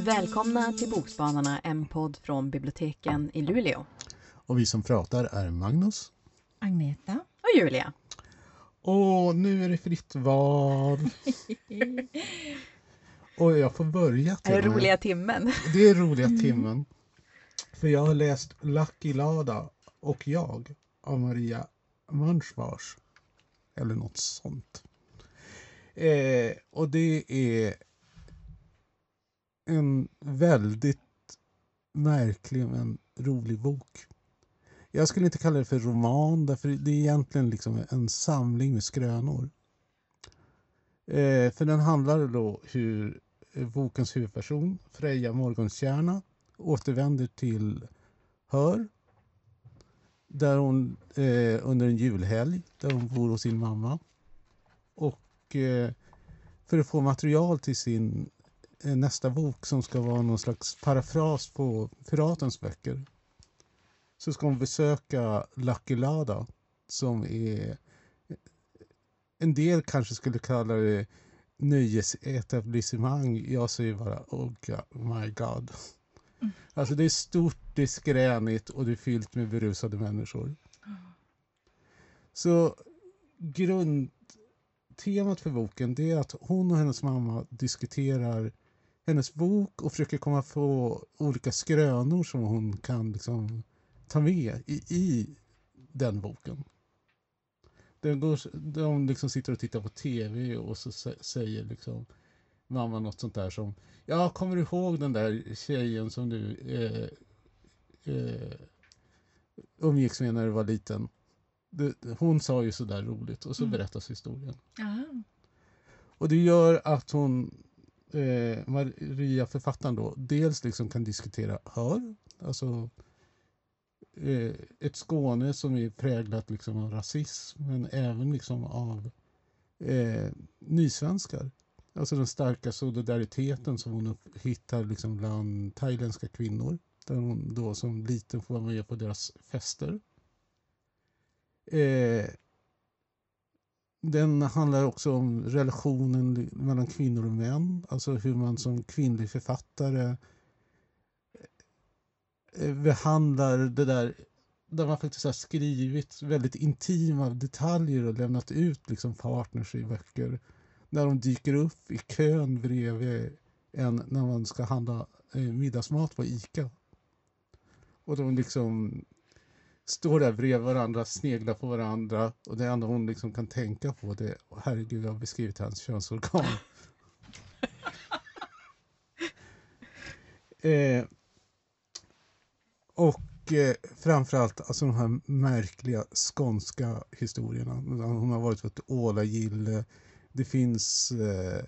Välkomna till Bokspanarna, en podd från biblioteken i Luleå. Och vi som pratar är Magnus. Agneta. Och Julia. Och nu är det fritt val. och jag får börja. Är det till och med. roliga timmen? Det är roliga timmen. För jag har läst Lucky Lada och jag av Maria Manschvars. Eller något sånt. Eh, och det är en väldigt märklig men rolig bok. Jag skulle inte kalla det för roman därför det är egentligen liksom en samling med skrönor. Eh, för den handlar då hur bokens huvudperson Freja Morgonstjärna återvänder till Hör där hon eh, under en julhelg där hon bor hos sin mamma. Och eh, för att få material till sin eh, nästa bok som ska vara någon slags parafras på Piratens böcker så ska hon besöka Lucky Lada som är eh, en del kanske skulle kalla det nöjesetablissemang. Jag säger bara oh God, my God. Alltså det är stort, det är skränigt och det är fyllt med berusade människor. Så grundtemat för boken det är att hon och hennes mamma diskuterar hennes bok och försöker komma på olika skrönor som hon kan liksom ta med i, i den boken. De, går, de liksom sitter och tittar på tv och så sä- säger liksom mamma något sånt där som Ja, kommer du ihåg den där tjejen som du eh, eh, umgicks med när du var liten? Hon sa ju sådär roligt och så Mm. berättas historien. Ja. Och det gör att hon, eh, Maria författaren då, dels liksom kan diskutera hör, alltså eh, ett Skåne som är präglat liksom av rasism men även liksom av eh, nysvenskar. Alltså den starka solidariteten som hon hittar liksom bland thailändska kvinnor. Där hon då som liten får vara med på deras fester. Eh, den handlar också om relationen mellan kvinnor och män. Alltså hur man som kvinnlig författare eh, behandlar det där där man faktiskt har skrivit väldigt intima detaljer och lämnat ut liksom partners i böcker. När de dyker upp i kön bredvid en när man ska handla eh, middagsmat på ICA. Och de liksom står där bredvid varandra, sneglar på varandra och det enda hon liksom kan tänka på det är "Åh, herregud, jag har beskrivit hans könsorgan. eh, och eh, framförallt alltså de här märkliga skånska historierna. Hon har varit på ett ålagille. Det finns eh,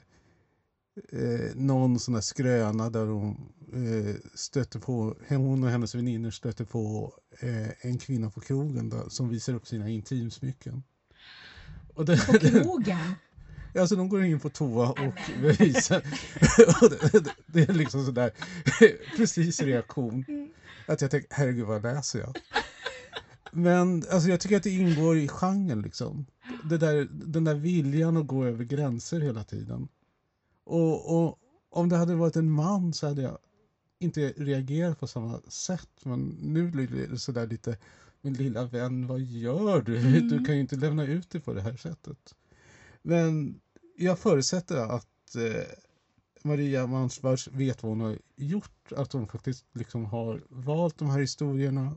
eh, någon sån här skröna där hon eh, stöter på, hon och hennes väninnor stöter på eh, en kvinna på krogen där, som visar upp sina intimsmycken. Och det, På krogen. Alltså de går in på toa och visar. och det, det, det är liksom sådär precis reaktion. Att jag tänker, herregud vad läser jag? Men alltså, jag tycker att det ingår i genren liksom. Det där, den där viljan att gå över gränser hela tiden. Och, och om det hade varit en man så hade jag inte reagerat på samma sätt. Men nu blir det sådär lite, min lilla vän, vad gör du? Du kan ju inte lämna ut det på det här sättet. Men jag förutsätter att eh, Maria Mansvars vet vad hon har gjort. Att hon faktiskt liksom har valt de här historierna.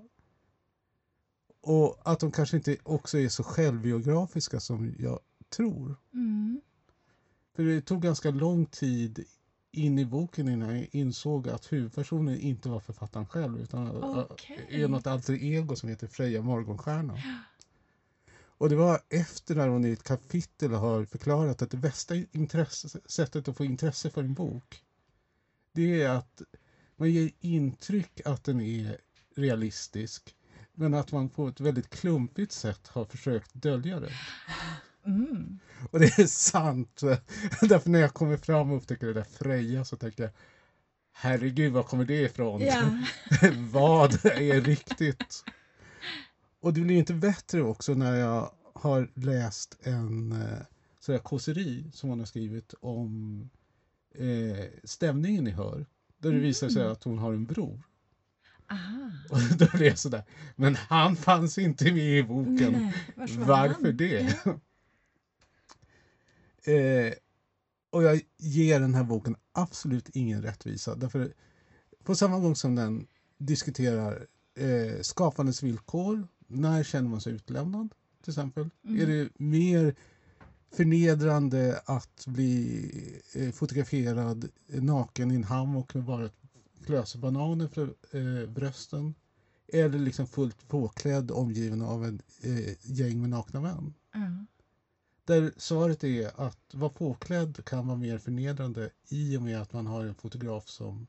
Och att de kanske inte också är så självbiografiska som jag tror. Mm. För det tog ganska lång tid in i boken innan jag insåg att huvudpersonen inte var författaren själv utan Okej. är något alter ego som heter Freja Morgonstjärna. Och det var efter när hon i ett kapitel har förklarat att det bästa intresse, sättet att få intresse för en bok det är att man ger intryck att den är realistisk men att man på ett väldigt klumpigt sätt har försökt dölja det. Mm. Och det är sant. Därför när jag kommer fram och upptäcker det där Freja så tänker jag Herregud, var kommer det ifrån? Ja. Vad är riktigt? Och det blir inte bättre också när jag har läst en eh, sån här kåseri som hon har skrivit om eh, stämningen i Hör. Där det visar sig att hon har en bror. Då blir jag sådär, men han fanns inte med i boken. Nej, vars var Varför han? det? eh, och jag ger den här boken absolut ingen rättvisa. Därför på samma gång som den diskuterar eh, skapandets villkor, när känner man sig utlämnad till exempel? Mm. Är det mer förnedrande att bli eh, fotograferad naken i en hammock med bara ett klöse bananer för eh, brösten? Eller liksom fullt påklädd omgiven av ett eh, gäng med nakna män? Ja. Där svaret är att vara påklädd kan vara mer förnedrande i och med att man har en fotograf som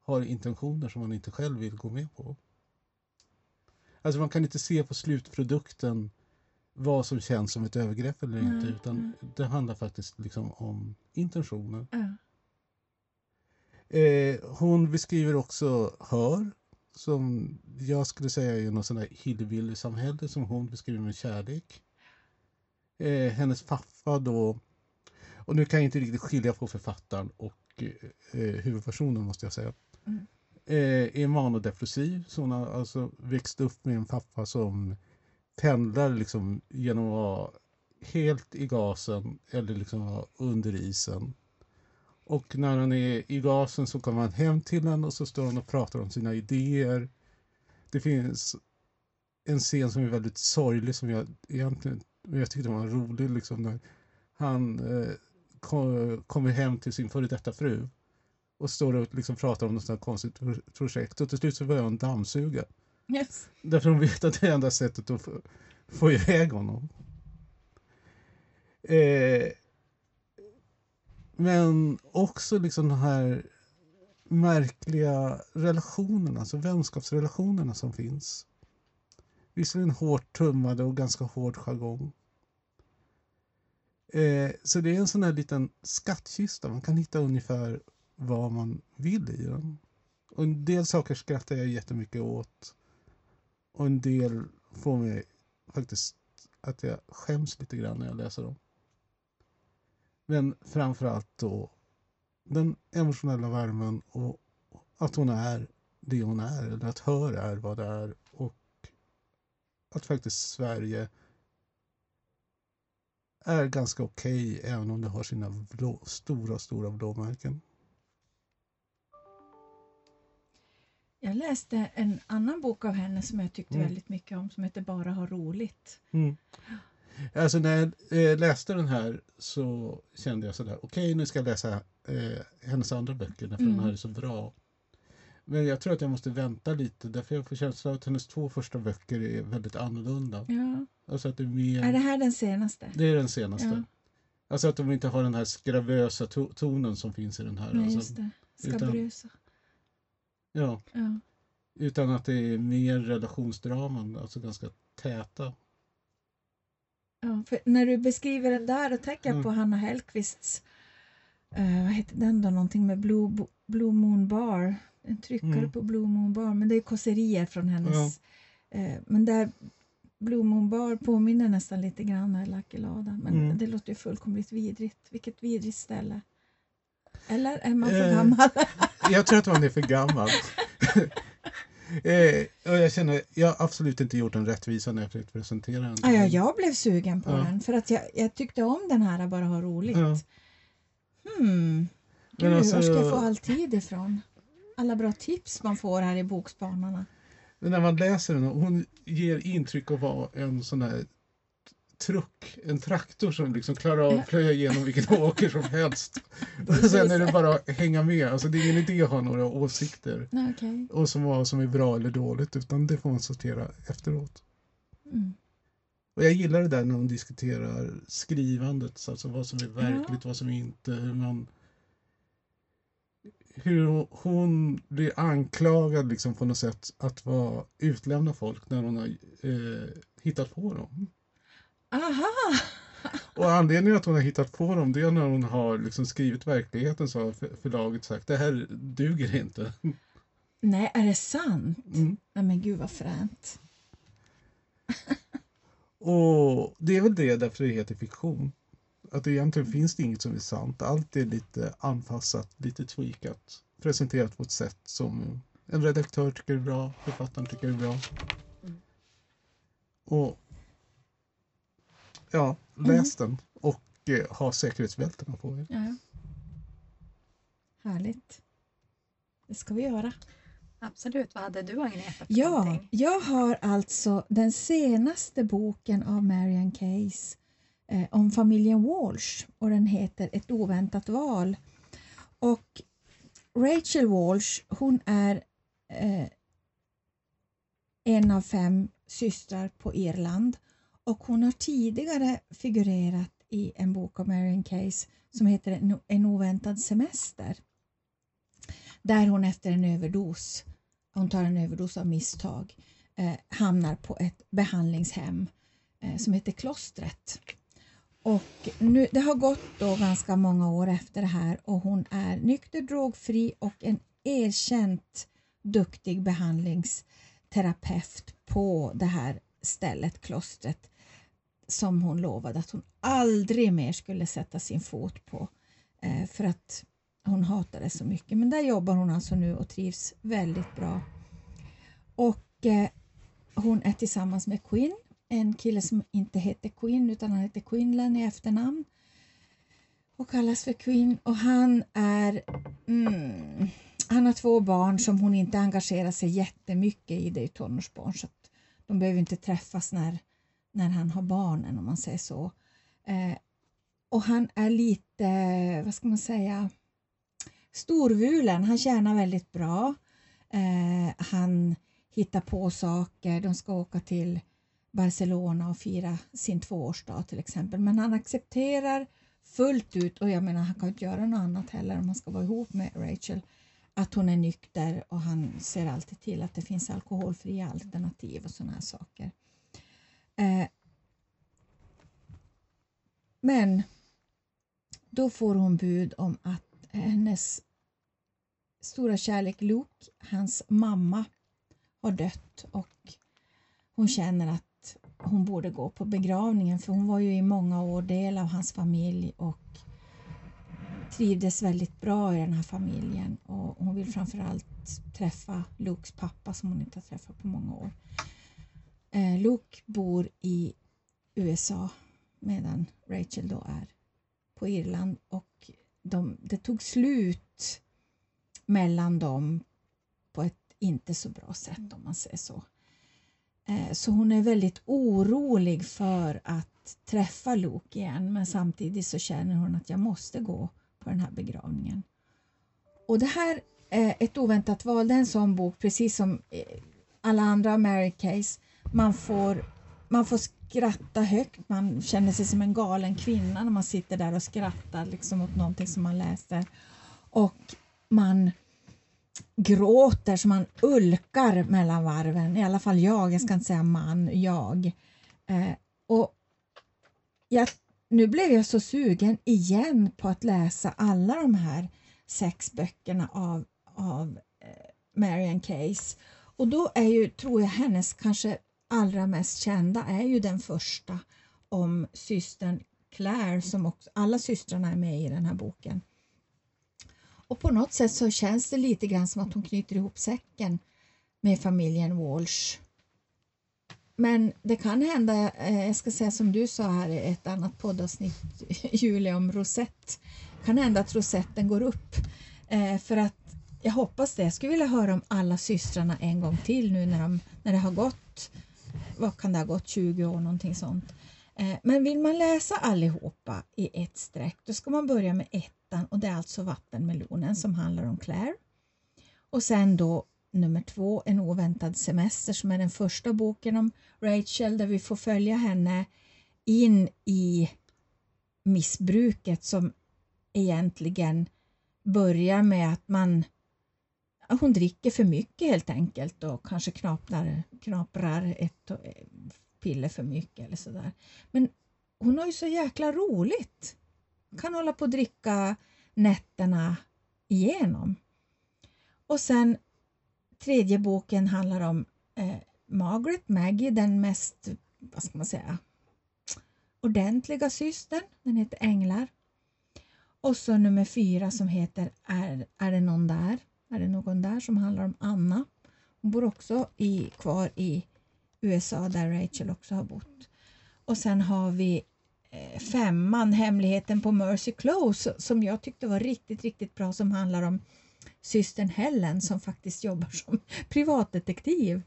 har intentioner som man inte själv vill gå med på. Alltså man kan inte se på slutprodukten vad som känns som ett övergrepp eller inte Nej, utan nej. det handlar faktiskt liksom om intentioner. Ja. Eh, hon beskriver också Hör som jag skulle säga är något sånt där hillbilly-samhälle som hon beskriver med kärlek. Eh, hennes pappa då, och nu kan jag inte riktigt skilja på författaren och eh, huvudpersonen måste jag säga. Mm. Eh, är manodepressiv, så hon har alltså växt upp med en pappa som pendlar liksom genom att vara helt i gasen eller liksom vara under isen. Och när han är i gasen så kommer han hem till henne och så står han och pratar om sina idéer. Det finns en scen som är väldigt sorglig som jag egentligen jag tyckte var rolig liksom när han eh, kom, kommer hem till sin före detta fru och står och liksom pratar om något sånt konstigt pro- projekt och till slut så börjar hon dammsuga. Yes. Därför hon vet att det är enda sättet att få, få iväg honom. Eh, men också liksom de här märkliga relationerna, alltså vänskapsrelationerna som finns. Visserligen hårt tummade och ganska hård jargong. Eh, så det är en sån här liten skattkista, man kan hitta ungefär vad man vill i den. Och en del saker skrattar jag jättemycket åt. Och en del får mig faktiskt att jag skäms lite grann när jag läser dem. Men framförallt då den emotionella värmen och att hon är det hon är, eller att hör är vad det är och att faktiskt Sverige är ganska okej även om det har sina blå, stora, stora blåmärken. Jag läste en annan bok av henne som jag tyckte Mm. väldigt mycket om som heter Bara ha roligt. Mm. Alltså när jag eh, läste den här så kände jag sådär, okej nu ska jag läsa eh, hennes andra böcker därför Mm. den här är så bra. Men jag tror att jag måste vänta lite därför jag får känslan att hennes två första böcker är väldigt annorlunda. Ja. Alltså att det är mer... Är det här den senaste? Det är den senaste. Ja. Alltså att de inte har den här skravösa to- tonen som finns i den här. Nej, alltså, just det. utan- ja, Ja. utan att det är mer relationsdraman, alltså ganska täta. Ja, för när du beskriver den där då tänker jag Mm. på Hanna Hellquists, eh, vad heter den då, någonting med Blue, Blue Moon Bar. En tryckare Mm. på Blue Moon Bar, men det är kåserier från hennes. Eh, men där Blue Moon Bar påminner nästan lite grann om Lucky Lada, men Mm. det låter ju fullkomligt vidrigt. Vilket vidrigt ställe. Eller är man för Eh, gammal? Jag tror att man är för gammal. eh, och jag känner, jag har absolut inte gjort en rättvisa när jag försökt presentera den. Ja, ja, jag blev sugen på Ja. den för att jag, jag tyckte om den här Bara ha roligt. Ja. Hmm. Gud, alltså- var ska jag få all tid ifrån? Alla bra tips man får här i Bokspanarna. Men när man läser den, hon ger intryck av att vara en sån här truck, en traktor som liksom klarar av att plöja igenom vilken åker som helst. Och sen är det bara att hänga med. Alltså det är ingen idé att ha några åsikter okej. och som vad som är bra eller dåligt utan det får man sortera efteråt. Mm. Och jag gillar det där när hon diskuterar skrivandet, alltså vad som är verkligt, vad som inte, hur man hur hon blir anklagad liksom på något sätt att vara utlämna folk när hon har eh, hittat på dem. Aha! Och anledningen att hon har hittat på dem det är när hon har liksom skrivit verkligheten så har för- förlaget sagt det här duger inte. Nej, är det sant? Mm. Nej men gud vad fränt. Och det är väl det därför det heter fiktion. Att egentligen finns det inget som är sant. Allt är lite anpassat, lite tweakat, presenterat på ett sätt som en redaktör tycker är bra, författaren tycker är bra. Mm. Och ja, läs den och eh, ha säkerhetsbältena på er. Ja. Härligt. Det ska vi göra. Absolut. Vad hade du Agneta för Ja, någonting? jag har alltså den senaste boken av Marian Case eh, om familjen Walsh och den heter Ett oväntat val. Och Rachel Walsh, hon är eh, en av fem systrar på Irland och hon har tidigare figurerat i en bok av Marian Case som heter En- En oväntad semester. Där hon efter en överdos, hon tar en överdos av misstag, eh, hamnar på ett behandlingshem eh, som heter Klostret. Och nu, det har gått då ganska många år efter det här och hon är nykter, drogfri och en erkänt duktig behandlingsterapeut på det här stället, klostret, som hon lovade att hon aldrig mer skulle sätta sin fot på eh, för att hon hatar det så mycket. Men där jobbar hon alltså nu och trivs väldigt bra. Och eh, hon är tillsammans med Quinn, en kille som inte heter Quinn utan han heter Quinlan i efternamn och kallas för Quinn och han är mm, han har två barn som hon inte engagerar sig jättemycket i, det är tonårsbarn så att de behöver inte träffas när, när han har barnen om man säger så. Eh, och han är lite, vad ska man säga, storvulen. Han tjänar väldigt bra. Eh, han hittar på saker. De ska åka till Barcelona och fira sin tvåårsdag till exempel. Men han accepterar fullt ut, och jag menar han kan inte göra något annat heller om han ska vara ihop med Rachel, att hon är nykter och han ser alltid till att det finns alkoholfria alternativ och sådana här saker. Eh, men då får hon bud om att hennes stora kärlek Luke, hans mamma, har dött och hon känner att hon borde gå på begravningen för hon var ju i många år del av hans familj och trivdes väldigt bra i den här familjen och hon vill framförallt träffa Lukes pappa som hon inte har träffat på många år. Eh, Luke bor i USA medan Rachel då är på Irland och de, det tog slut mellan dem på ett inte så bra sätt om man säger så. Eh, så hon är väldigt orolig för att träffa Luke igen men samtidigt så känner hon att jag måste gå på den här begravningen. Och det här är ett oväntat val, det är en sån bok precis som eh, alla andra Mary Case. Man får, man får skratta högt, man känner sig som en galen kvinna när man sitter där och skrattar liksom åt någonting som man läser. Och man gråter så man ulkar mellan varven, i alla fall jag, jag ska inte säga man, jag. Eh, och jag, nu blev jag så sugen igen på att läsa alla de här sex böckerna av, av eh, Marian Case. Och då är ju, tror jag, hennes kanske allra mest kända är ju den första om systern Claire som också, alla systrarna är med i den här boken. Och på något sätt så känns det lite grann som att hon knyter ihop säcken med familjen Walsh. Men det kan hända, eh, jag ska säga som du sa här i ett annat poddavsnitt, Julia, om Rosette. kan hända att rosetten går upp. Eh, för att jag hoppas det. Jag skulle vilja höra om alla systrarna en gång till nu när, de, när det har gått, vad kan det ha gått, 20 år någonting sånt. Eh, men vill man läsa allihopa i ett streck då ska man börja med ettan och det är alltså Vattenmelonen som handlar om Claire. Och sen då nummer två, En oväntad semester som är den första boken om Rachel där vi får följa henne in i missbruket som egentligen börjar med att man hon dricker för mycket helt enkelt och kanske knaprar, knaprar ett eh, piller för mycket eller sådär. Men hon har ju så jäkla roligt. Kan hålla på och dricka nätterna igenom. Och sen tredje boken handlar om eh, Margaret, Maggie, den mest, vad ska man säga, ordentliga systern. Den heter Änglar. Och så nummer fyra som heter Är, är det någon där? Är det någon där? Som handlar om Anna. Hon bor också i, kvar i USA där Rachel också har bott. Och sen har vi eh, femman, Hemligheten på Mercy Close som jag tyckte var riktigt, riktigt bra som handlar om systern Helen som faktiskt jobbar som privatdetektiv.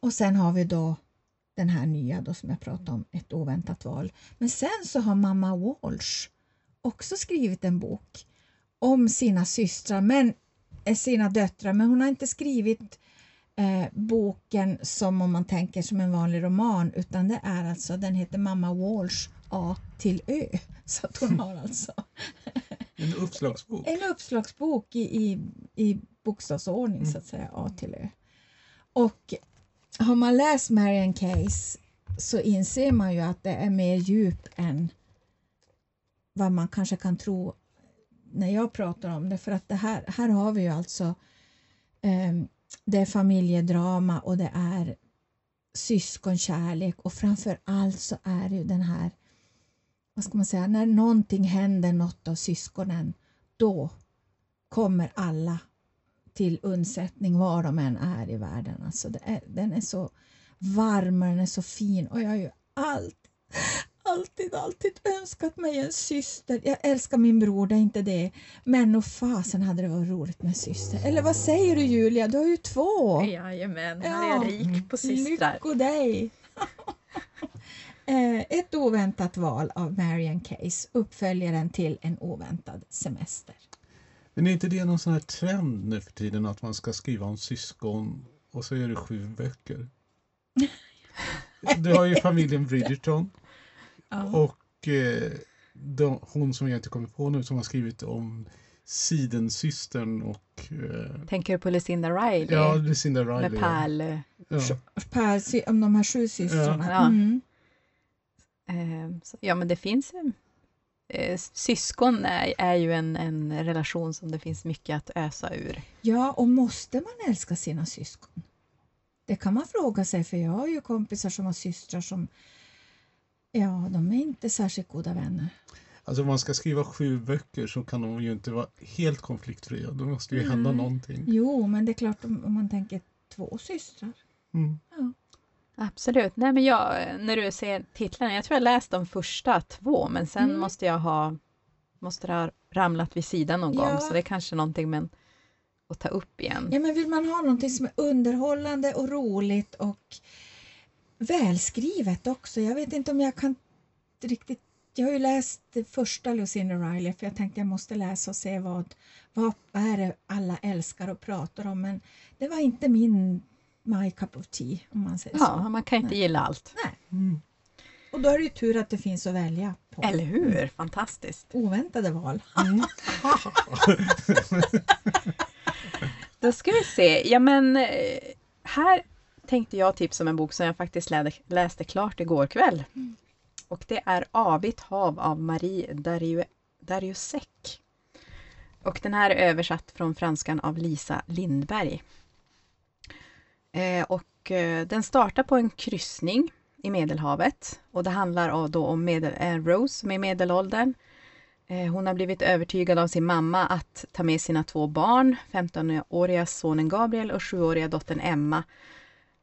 Och sen har vi då den här nya då som jag pratade om, Ett oväntat val. Men sen så har mamma Walsh också skrivit en bok om sina systrar, men eh, sina döttrar, men hon har inte skrivit eh, boken som om man tänker som en vanlig roman, utan det är alltså, den heter Mamma Walsh A till Ö. Så att hon har alltså En uppslagsbok. en uppslagsbok i, i, i bokstavsordning Mm. så att säga, A till Ö. Och har man läst Marian Case så inser man ju att det är mer djup än vad man kanske kan tro när jag pratar om det. För att det här, här har vi ju alltså eh, det är familjedrama och det är syskonkärlek och framför allt så är det ju den här, vad ska man säga, när någonting händer något av syskonen, då kommer alla till undsättning var de än är i världen. Alltså det är, den är så varm och den är så fin och jag har ju alltid, alltid, alltid önskat mig en syster. Jag älskar min bror, det är inte det. Men och fasen hade det varit roligt med syster. Eller vad säger du Julia? Du har ju två! Jajamän, här är jag rik på systrar. Lycko dig! Eh, Ett oväntat val av Marian Case, uppföljaren till En oväntad semester. Men är inte det någon sån här trend nu för tiden att man ska skriva om syskon och så är det sju böcker? Du har ju familjen Bridgerton och eh, de, hon som jag inte kommer på nu som har skrivit om Sidensystern och eh, Tänker du på Lucinda Riley? ja, Lucinda med Riley. pärl... Ja. Sy- om de här sju systrarna. Ja. Mm. Eh, så- ja, men det finns ju... Eh, syskon är, är ju en, en relation som det finns mycket att ösa ur. ja, och måste man älska sina syskon? Det kan man fråga sig, för jag har ju kompisar som har systrar som Ja, de är inte särskilt goda vänner. Alltså om man ska skriva sju böcker så kan de ju inte vara helt konfliktfria. Då måste ju hända Nej. någonting. Jo, men det är klart om, om man tänker två systrar. Mm. Absolut. Nej, men jag, när du ser titlarna, jag tror jag läst de första två, men sen Mm. måste jag ha måste ha ramlat vid sidan någon gång, Ja. så det är kanske någonting men, att ta upp igen. Ja, men vill man ha någonting som är underhållande och roligt och välskrivet också. Jag vet inte om jag kan riktigt... Jag har ju läst det första Lucinda Riley för jag tänkte jag måste läsa och se vad, vad är det alla älskar och pratar om. Men det var inte min my cup of tea om man säger Ja, så. man kan inte gilla allt. Mm. Och då är det ju tur att det finns att välja på. Eller hur? Fantastiskt. Oväntade val. Då ska vi se. Ja, men eh, här tänkte jag tipsa om en bok som jag faktiskt läste, klart igår kväll. Och det är Avigt hav av Marie Dariu- Dariussec. Och den här är översatt från franskan av Lisa Lindberg. Eh, och eh, den startar på en kryssning i Medelhavet och det handlar då om medel, eh, Rose som är medelåldern. Eh, hon har blivit övertygad av sin mamma att ta med sina två barn, 15-åriga sonen Gabriel och 7-åriga dottern Emma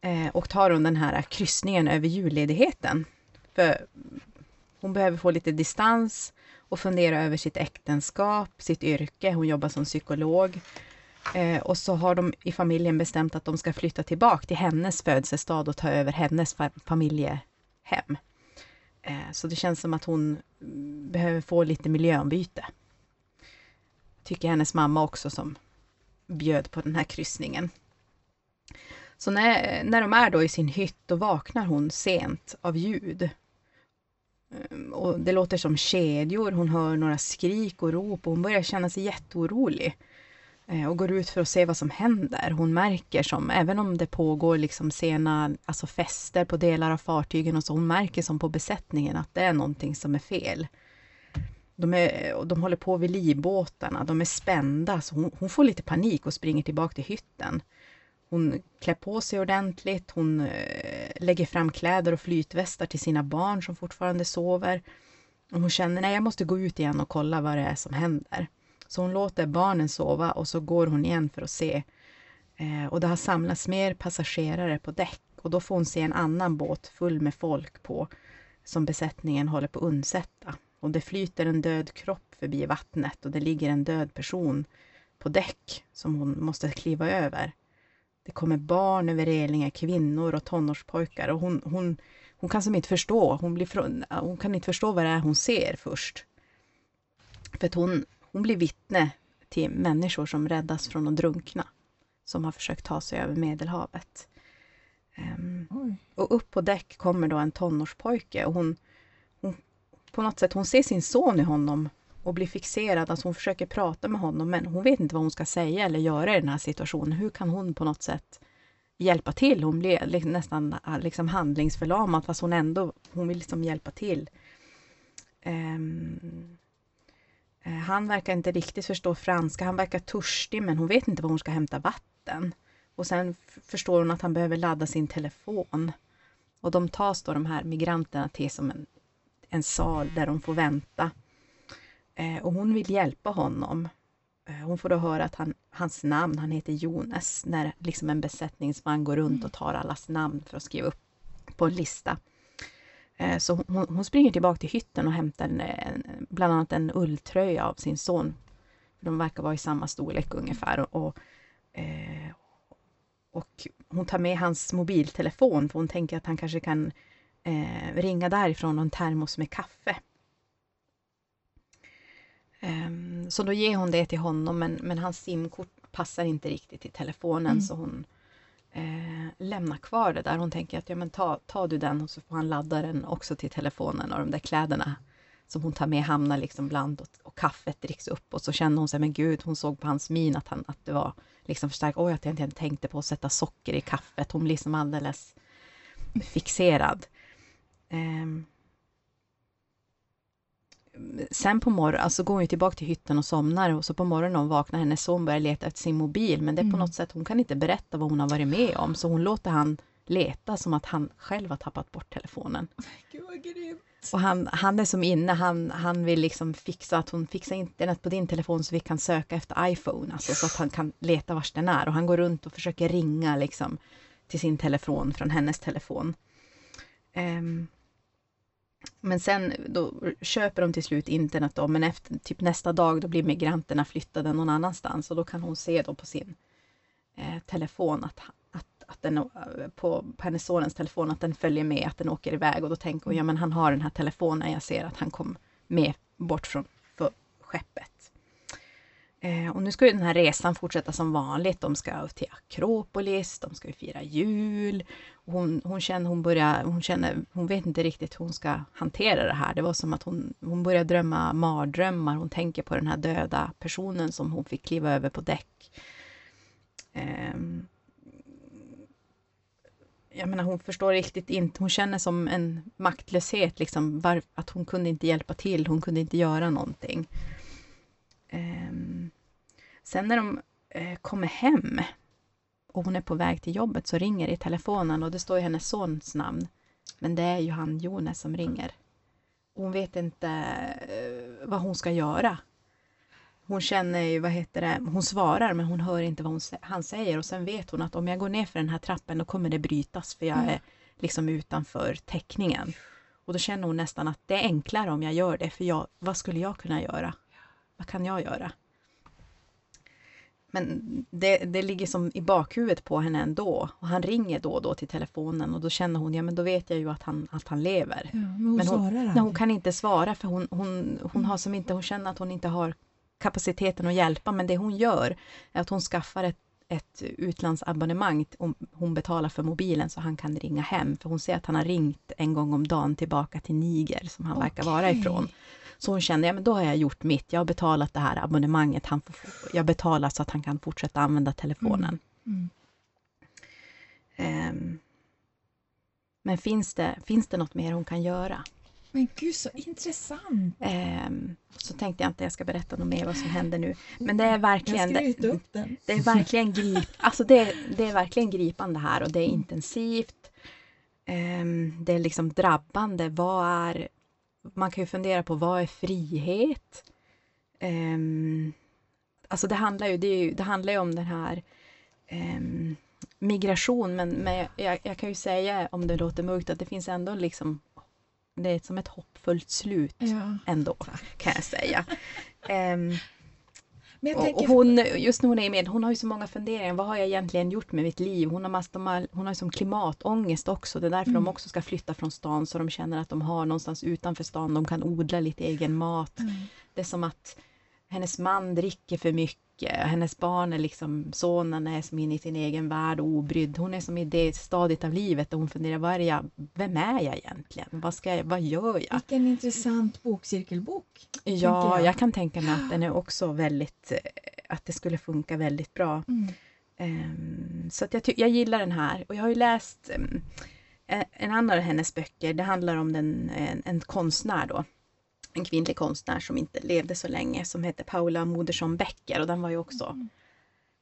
Eh, och tar hon den här kryssningen över julledigheten. För hon behöver få lite distans och fundera över sitt äktenskap, sitt yrke. Hon jobbar som psykolog. Eh, och så har de i familjen bestämt att de ska flytta tillbaka till hennes födelsestad och ta över hennes fa- familjehem. Eh, så det känns som att hon behöver få lite miljöombyte. Tycker hennes mamma också som bjöd på den här kryssningen. Så när, när de är då i sin hytt, då vaknar hon sent av ljud. Ehm, och det låter som kedjor, hon hör några skrik och rop och hon börjar känna sig jätteorolig. Ehm, och går ut för att se vad som händer. Hon märker som, även om det pågår liksom sena alltså fester på delar av fartygen och så, hon märker som på besättningen att det är någonting som är fel. De, är, och de håller på vid livbåtarna, de är spända, så hon, hon får lite panik och springer tillbaka till hytten hon klär på sig ordentligt, hon eh, lägger fram kläder och flytvästar till sina barn som fortfarande sover. Och hon känner, nej jag måste gå ut igen och kolla vad det är som händer. Så hon låter barnen sova och så går hon igen för att se. Eh, och det har samlats mer passagerare på däck och då får hon se en annan båt full med folk på som besättningen håller på att undsätta. Och det flyter en död kropp förbi vattnet och det ligger en död person på däck som hon måste kliva över. Det kommer barn över relingen, kvinnor och tonårspojkar och hon, hon, hon kan som inte förstå. Hon, blir från, hon kan inte förstå vad det är hon ser först. För att hon, hon blir vittne till människor som räddas från att drunkna. Som har försökt ta sig över Medelhavet. Um, och upp på däck kommer då en tonårspojke och hon, hon, på något sätt, hon ser sin son i honom och blir fixerad. Alltså hon försöker prata med honom men hon vet inte vad hon ska säga eller göra i den här situationen. Hur kan hon på något sätt hjälpa till? Hon blir nästan ah, liksom handlingsförlamad fast hon ändå hon vill liksom hjälpa till. Um, han verkar inte riktigt förstå franska. Han verkar törstig men hon vet inte var hon ska hämta vatten. Och sen förstår hon att han behöver ladda sin telefon. Och de tas då de här migranterna till som en, en sal där de får vänta. Eh, och hon vill hjälpa honom. Eh, hon får då höra att han, hans namn, han heter Jonas, när liksom en besättningsman går runt och tar allas namn för att skriva upp på en lista. Eh, så hon, hon, springer tillbaka till hytten och hämtar en, en, bland annat en ulltröja av sin son. De verkar vara i samma storlek ungefär. Och, och, och hon tar med hans mobiltelefon för hon tänker att han kanske kan eh, ringa därifrån och en termos med kaffe. Um, så då ger hon det till honom men, men hans simkort passar inte riktigt till telefonen mm. så hon eh, lämnar kvar det där. Hon tänker att ja, men ta, ta du den och så får han ladda den också till telefonen och de där kläderna som hon tar med hamnar liksom bland och, och kaffet dricks upp och så känner hon sig, men gud, hon såg på hans min att, han, att det var liksom för starkt. Oj, att jag inte tänkte på att sätta socker i kaffet. Hon blir som alldeles fixerad. Um, sen på morgonen, alltså går hon tillbaka till hytten och somnar och så på morgonen hon vaknar hennes son börjar leta efter sin mobil men det är på mm. något sätt, hon kan inte berätta vad hon har varit med om så hon låter han leta som att han själv har tappat bort telefonen. Gud vad grymt! Och han, han är som inne, han, han vill liksom fixa att hon fixar internet på din telefon så vi kan söka efter iPhone, alltså så att han kan leta vars den är och han går runt och försöker ringa liksom till sin telefon från hennes telefon. Um, men sen då köper de till slut internet då, men efter typ nästa dag då blir migranterna flyttade någon annanstans och då kan hon se då på sin eh, telefon att, att, att den, eh, på, på hennes sonens telefon att den följer med, att den åker iväg och då tänker hon, ja men han har den här telefonen, jag ser att han kom med bort från skeppet. Eh, och nu ska ju den här resan fortsätta som vanligt. De ska till Akropolis, de ska ju fira jul. Hon, hon, känner, hon, börjar, hon, känner, hon vet inte riktigt hur hon ska hantera det här. Det var som att hon, hon börjar drömma mardrömmar. Hon tänker på den här döda personen som hon fick kliva över på däck. Eh, jag menar, hon förstår riktigt inte, hon känner som en maktlöshet, liksom, var, att hon kunde inte hjälpa till, hon kunde inte göra någonting. Ehm, Sen när de uh, kommer hem och hon är på väg till jobbet så ringer det i telefonen och det står ju hennes sons namn. Men det är ju han Jonas som ringer. hon vet inte uh, vad hon ska göra. Hon känner ju, vad heter det, hon svarar men hon hör inte vad hon, han säger och sen vet hon att om jag går ner för den här trappen då kommer det brytas för jag mm. är liksom utanför täckningen. Och då känner hon nästan att det är enklare om jag gör det för jag, vad skulle jag kunna göra? Vad kan jag göra? Men det, det ligger som i bakhuvudet på henne ändå. Och han ringer då och då till telefonen och då känner hon, ja men då vet jag ju att han, att han lever. Ja, men hon, men hon, nej, hon kan inte svara för hon, hon, hon har som inte, hon känner att hon inte har kapaciteten att hjälpa, men det hon gör är att hon skaffar ett, ett utlandsabonnemang. Hon betalar för mobilen så han kan ringa hem, för hon ser att han har ringt en gång om dagen tillbaka till Niger, som han okay. verkar vara ifrån. Så hon kände, ja men då har jag gjort mitt. Jag har betalat det här abonnemanget. Han får, jag betalar så att han kan fortsätta använda telefonen. Mm. Mm. Um, men finns det, finns det något mer hon kan göra? Men gud så intressant! Ehm, så tänkte jag inte jag ska berätta något mer vad som händer nu. Men det är verkligen... Jag Det, skryter upp den. det är verkligen grip, alltså det, det är verkligen gripande här och det är intensivt. Ehm, det är liksom drabbande. Vad är... Man kan ju fundera på vad är frihet? Ehm, alltså det handlar ju, det, ju, det handlar ju om den här ehm, migration, men, men jag, jag kan ju säga, om det låter mörkt, att det finns ändå liksom, det är som ett hoppfullt slut Ja. ändå, kan jag säga. Men jag och, tänker, hon, just när hon är med, hon har ju så många funderingar. Vad har jag egentligen gjort med mitt liv? Hon har, mass, de har, hon har ju som klimatångest också. Det är därför Mm. de också ska flytta från stan så de känner att de har någonstans utanför stan, de kan odla lite egen mat. Mm. Det är som att hennes man dricker för mycket. Hennes barn är liksom, sonen är som inne i sin egen värld och obrydd. Hon är som i det stadiet av livet där hon funderar, vad är jag, vem är jag egentligen? Vad, ska jag, vad gör jag? vilken intressant bokcirkelbok. Ja, jag. jag kan tänka mig att den är också väldigt, eh, att det skulle funka väldigt bra. Mm. Ehm, så att jag, jag gillar den här och jag har ju läst um, en annan av hennes böcker. Det handlar om den, en, en konstnär då. En kvinnlig konstnär som inte levde så länge som heter Paula Modersohn Becker och den var ju också, Mm.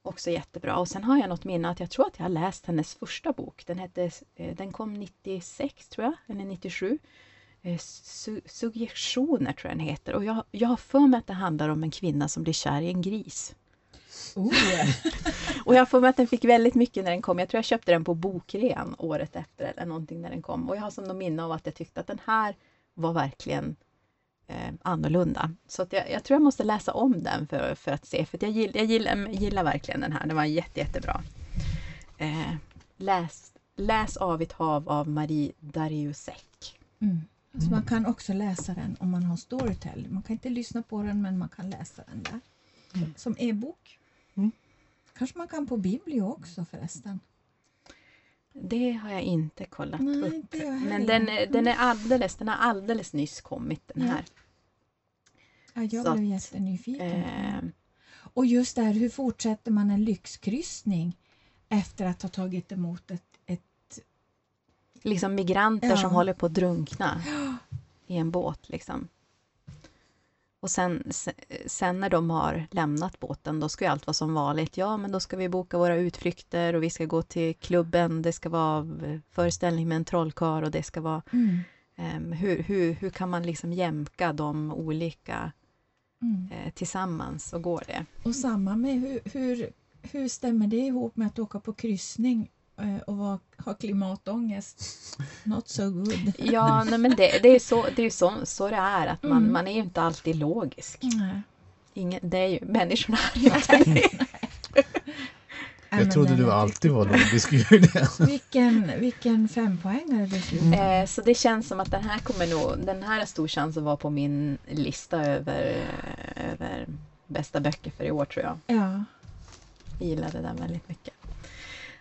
också jättebra. Och sen har jag något minne att jag tror att jag har läst hennes första bok. Den, hette, eh, den kom 96 tror jag, eller 97. Eh, Su- Suggestioner tror jag den heter och jag, jag har för mig att det handlar om en kvinna som blir kär i en gris. Oh. Och jag för mig att den fick väldigt mycket när den kom. Jag tror jag köpte den på bokrean året efter eller någonting när den kom. Och jag har som något minne av att jag tyckte att den här var verkligen eh, annorlunda. Så jag, jag tror jag måste läsa om den för, för att se. För att jag, gill, jag gillar, gillar verkligen den här. Den var jätte, jättebra. Eh, läs, läs Avigt hav av Marie Dariussek. Mm. Alltså man kan också läsa den om man har Storytel. Man kan inte lyssna på den men man kan läsa den där. Som e-bok. Mm. Kanske man kan på Biblio också förresten. Det har jag inte kollat Nej, upp. Men den, är- den, är alldeles, den har alldeles nyss kommit den här. Ja, jag Så blev att, jättenyfiken. Eh, Och just där, hur fortsätter man en lyxkryssning efter att ha tagit emot ett... ett liksom migranter Ja. som håller på att drunkna i en båt. Liksom. Och sen, se- sen när de har lämnat båten, då ska ju allt vara som vanligt. Ja, men då ska vi boka våra utflykter och vi ska gå till klubben. Det ska vara eh, föreställning med en trollkarl och det ska vara... mm, ehm, hur, hur, hur kan man liksom jämka de olika mm. eh, tillsammans och går det? Och samma med hur, hur, hur stämmer det ihop med att åka på kryssning eh, och vara, ha klimatångest? Not so good. Ja, nej, men det, det är ju så det, är så, så det är, att man, Mm. man är ju inte alltid logisk. Nej. Ingen, det är ju, människorna är ju inte det. Jag trodde du alltid var logisk Julia. Vilken, vilken fempoängare du slog. Eh, så det känns som att den här kommer nog, den här har stor chans att vara på min lista över, över bästa böcker för i år tror jag. Ja. Jag gillade den väldigt mycket.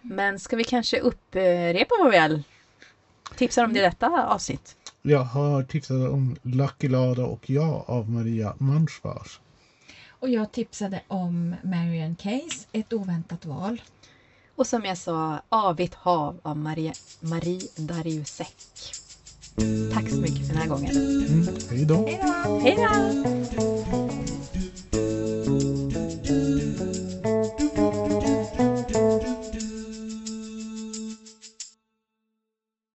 Men ska vi kanske upprepa vad vi all tipsar om det detta avsnitt? Jag har tipsat om Lucky Lada och jag av Maria Manschwars. Och jag tipsade om Marian Case, Ett oväntat val. Och som jag sa, Avigt hav av Marie, Marie Dariussek. Tack så mycket för den här gången. Mm, hej då! Hej då! Hej då!